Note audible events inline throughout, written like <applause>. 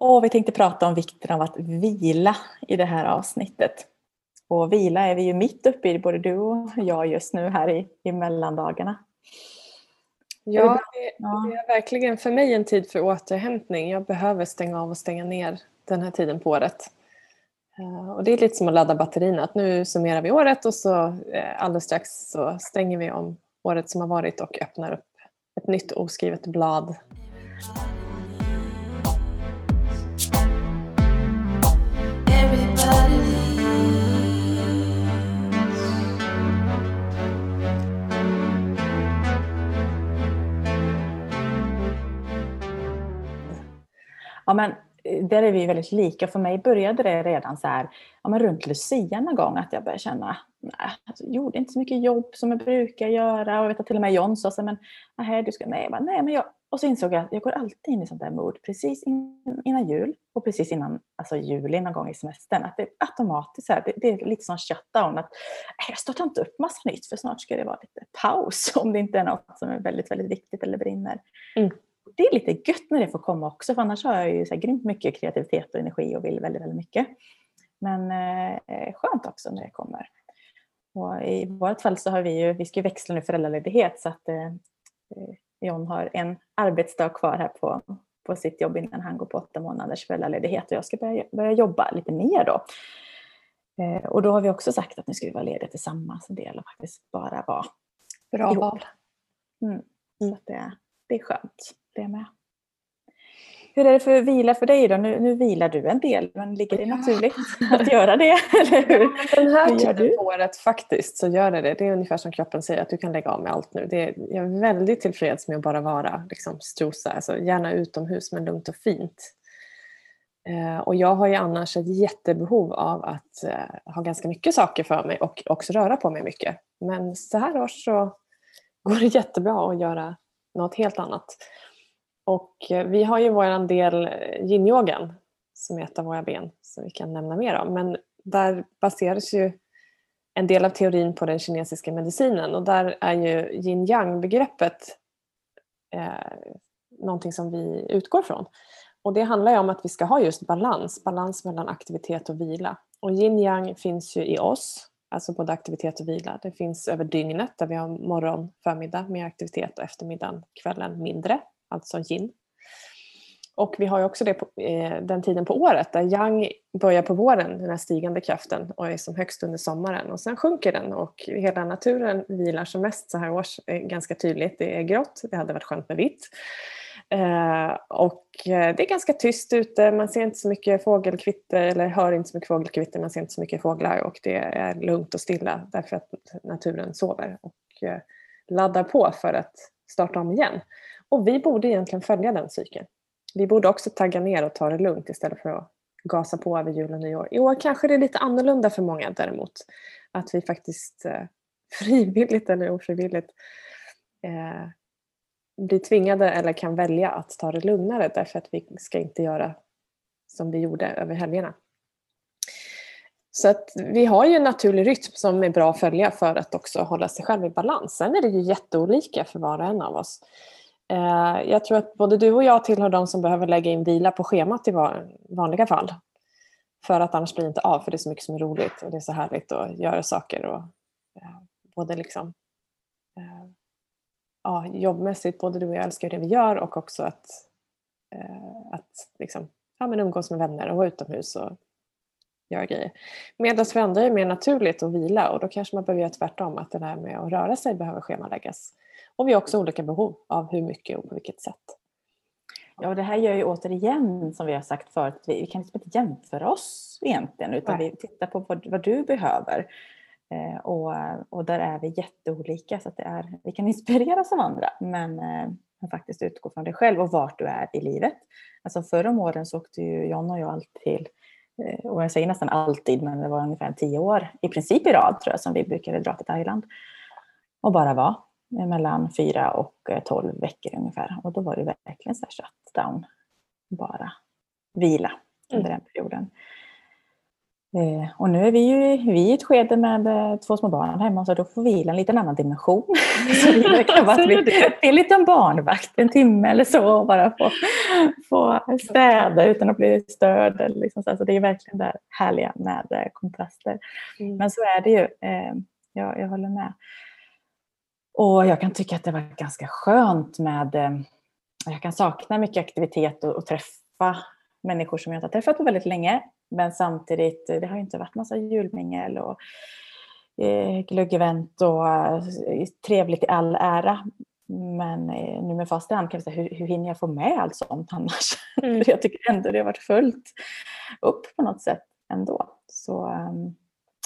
Och vi tänkte prata om vikten av att vila i det här avsnittet. Och vila är vi ju mitt uppe i, både du och jag just nu här i, i mellandagarna. Ja, det, är verkligen för mig en tid för återhämtning. Jag behöver stänga av och stänga ner den här tiden på året. Eh, och det är lite som att ladda batterierna. Att nu summerar vi året och så eh, alldeles strax så stänger vi om året som har varit och öppnar upp ett nytt oskrivet blad. Ja, men eh, där är vi väldigt lika. För mig började det redan så här, ja, men runt Lucia någon gång att jag började känna, nej, alltså, jag gjorde inte så mycket jobb som jag brukar göra. Och jag vet att till och med John sa så men nej, du ska, med. jag bara, nej, men jag, och så insåg jag att jag går alltid in i sånt där mood precis innan jul och precis innan alltså juli någon gång i semestern. Att det är automatiskt här, det, det är lite som shutdown. Att äh, jag startar inte upp massa nytt för snart ska det vara lite paus <laughs> om det inte är något som är väldigt, väldigt viktigt eller brinner. Mm det är lite gött när det får komma också, för annars har jag ju så här grymt mycket kreativitet och energi och vill väldigt, väldigt mycket. Men eh, skönt också när det kommer. Och I vårt fall så har vi ju, vi ska ju växla nu föräldraledighet så att eh, John har en arbetsdag kvar här på, på sitt jobb innan han går på åtta månaders föräldraledighet och jag ska börja, börja jobba lite mer då. Eh, och då har vi också sagt att nu ska vi vara lediga tillsammans en del och faktiskt bara vara Bra val. Mm. Så att det, det är skönt det med. Hur är det för vila för dig då? Nu, nu vilar du en del, men ligger det naturligt att göra det? <laughs> Eller hur? Den här tiden på året faktiskt så gör det det. Det är ungefär som kroppen säger att du kan lägga av med allt nu. Det är, jag är väldigt tillfreds med att bara vara liksom, strosa, alltså, gärna utomhus men lugnt och fint. Eh, och jag har ju annars ett jättebehov av att eh, ha ganska mycket saker för mig och också röra på mig mycket. Men så här års så går det jättebra att göra något helt annat. Och eh, vi har ju vår del eh, yinyogan yin som är ett av våra ben som vi kan nämna mer om. Men där baseras ju en del av teorin på den kinesiska medicinen och där är ju yin-yang begreppet eh, någonting som vi utgår från. Och det handlar ju om att vi ska ha just balans, balans mellan aktivitet och vila. Och yin-yang finns ju i oss, alltså både aktivitet och vila. Det finns över dygnet där vi har morgon, förmiddag mer aktivitet och eftermiddagen, kvällen mindre alltså yin. Och vi har ju också det på, eh, den tiden på året där yang börjar på våren, den här stigande kraften, och är som högst under sommaren. Och sen sjunker den och hela naturen vilar som mest så här års eh, ganska tydligt. Det är grått, det hade varit skönt med vitt. Eh, och eh, det är ganska tyst ute, man ser inte så mycket fågelkvitter eller hör inte så mycket fågelkvitter, man ser inte så mycket fåglar och det är lugnt och stilla därför att naturen sover och eh, laddar på för att starta om igen. Och vi borde egentligen följa den cykeln. Vi borde också tagga ner och ta det lugnt istället för att gasa på över jul och nyår. I år kanske det är lite annorlunda för många däremot. Att vi faktiskt eh, <laughs> frivilligt eller ofrivilligt eh, blir tvingade eller kan välja att ta det lugnare därför att vi ska inte göra som vi gjorde över helgerna. Så att vi har ju en naturlig rytm som är bra att följa för att också hålla sig själv i balans. Sen är det ju jätteolika för var och en av oss. Eh, jag tror att både du och jag tillhör de som behöver lägga in vila på schemat i vanliga fall. För att annars blir det inte av, för det är så mycket som är roligt och det är så härligt att göra saker. Och, eh, både liksom, ja, jobbmässigt, både du och jag älskar det vi gör och också att, att liksom, ja, men umgås med vänner och vara utomhus och göra grejer. Medan för andra är det mer naturligt att vila och då kanske man behöver göra tvärtom, att det där med att röra sig behöver schemaläggas. Och vi har också olika behov av hur mycket och på vilket sätt. Ja, och det här gör ju återigen, som vi har sagt förut, vi kan liksom inte jämföra oss egentligen, utan Nej. vi tittar på vad, vad du behöver. Eh, och, och där är vi jätteolika, så att det är, vi kan inspireras av andra, men, eh, men faktiskt utgå från dig själv och vart du är i livet. Alltså förr om åren så åkte ju John och jag alltid eh, och jag säger nästan alltid, men det var ungefär tio år i princip i rad tror jag som vi brukade dra till Thailand och bara vara mellan fyra och eh, tolv veckor ungefär. Och då var det verkligen så här shutdown. Bara vila under mm. den perioden. Eh, och nu är vi ju vi i ett skede med eh, två små barn hemma så då får vi en liten annan dimension. <laughs> så det kan vara att vi är en barnvakt en timme eller så och bara få, få städa utan att bli störd. Liksom så. så det är verkligen det härliga med eh, kontraster. Mm. Men så är det ju. Jag, jag håller med. Och jag kan tycka att det var ganska skönt med jag kan sakna mycket aktivitet och, och träffa människor som jag inte har träffat på väldigt länge. Men samtidigt, det har inte varit massa julmingel och eh, glöggevent och eh, trevligt i all ära. Men eh, nu med fast hand kan jag säga, hur, hur hinner jag få med allt sånt annars? Mm. <laughs> jag tycker ändå det har varit fullt upp på något sätt ändå. Så um,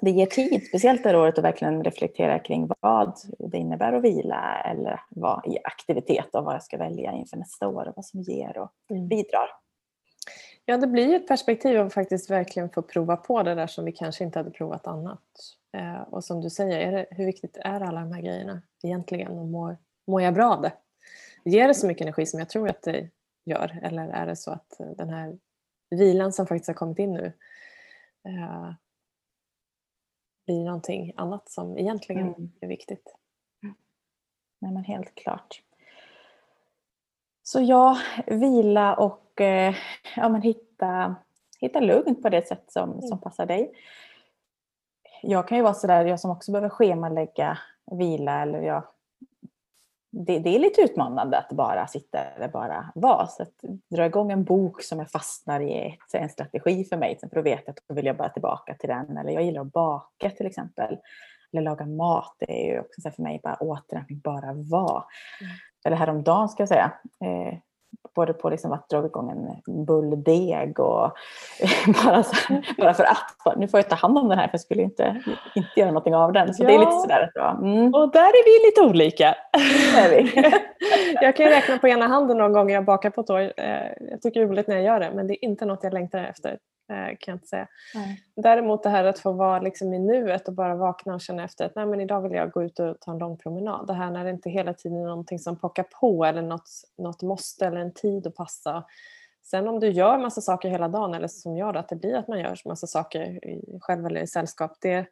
det ger tid, speciellt det här året, att verkligen reflektera kring vad det innebär att vila eller vad i aktivitet och vad jag ska välja inför nästa år och vad som ger och mm. bidrar. Ja, det blir ett perspektiv att faktiskt verkligen få prova på det där som vi kanske inte hade provat annat. Eh, och som du säger, är det, hur viktigt är alla de här grejerna egentligen och mår, mår jag bra av det? Ger det så mycket energi som jag tror att det gör eller är det så att den här vilan som faktiskt har kommit in nu eh, blir någonting annat som egentligen mm. är viktigt? Nej men helt klart. Så ja, vila och eh, ja, men hitta, hitta lugn på det sätt som, mm. som passar dig. Jag kan ju vara sådär, jag som också behöver schemalägga vila eller jag, det, det, är lite utmanande att bara sitta eller bara vara. Så att dra igång en bok som jag fastnar i ett, en strategi för mig. För då vet jag att då vill jag bara tillbaka till den. Eller jag gillar att baka till exempel. Eller laga mat. Det är ju också för mig bara återhämtning, bara vara. Mm eller häromdagen ska jag säga, eh, både på liksom att dra igång en bulldeg och <laughs> bara, så, bara för att. Nu får jag ta hand om den här för jag skulle inte, inte göra någonting av den. Så ja. det är lite sådär mm. Och där är vi lite olika. är vi. <laughs> jag kan ju räkna på ena handen någon gång jag bakar på ett år. Eh, jag tycker det är roligt när jag gör det men det är inte något jag längtar efter. Eh, kan jag inte säga. Nej. Däremot det här att få vara liksom i nuet och bara vakna och känna efter att Nej, men idag vill jag gå ut och ta en lång promenad. Det här när det inte hela tiden är någonting som pockar på eller något, något måste eller en tid att passa. Sen om du gör massa saker hela dagen eller som jag då, att det blir att man gör massa saker själv eller i sällskap. Det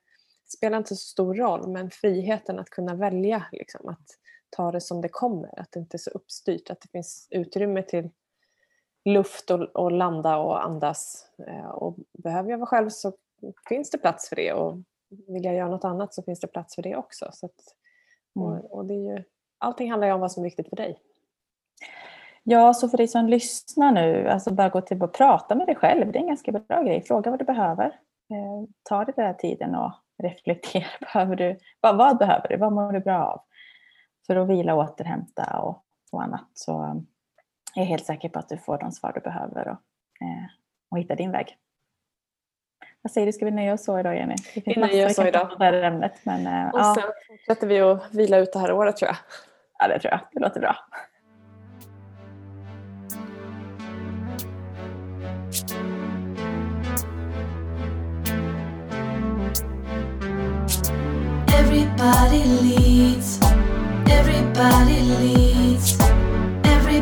spelar inte så stor roll men friheten att kunna välja, liksom, att ta det som det kommer. Att det inte är så uppstyrt, att det finns utrymme till luft och, och, landa och andas. Eh, och behöver jag vara själv så finns det plats för det och vill jag göra något annat så finns det plats för det också. Så att, och, mm. och det är ju, allting handlar ju om vad som är viktigt för dig. Ja, så för dig som lyssnar nu, alltså bara gå till och prata med dig själv. Det är en ganska bra grej. Fråga vad du behöver. Eh, ta dig den här tiden och reflektera. <laughs> Behöver du, vad, vad behöver du? Vad mår du bra av? För att vila och återhämta och, och annat. Så jag är helt säker på att du får de svar du behöver och, eh, och hitta din väg. Vad säger du, ska vi nöja oss så idag Jenny? Vi nöjer oss så idag. Det här ämnet, men, eh, och ja. sen fortsätter vi att vila ut det här året tror jag. Ja, det tror jag. Det låter bra. Everybody leads, everybody leads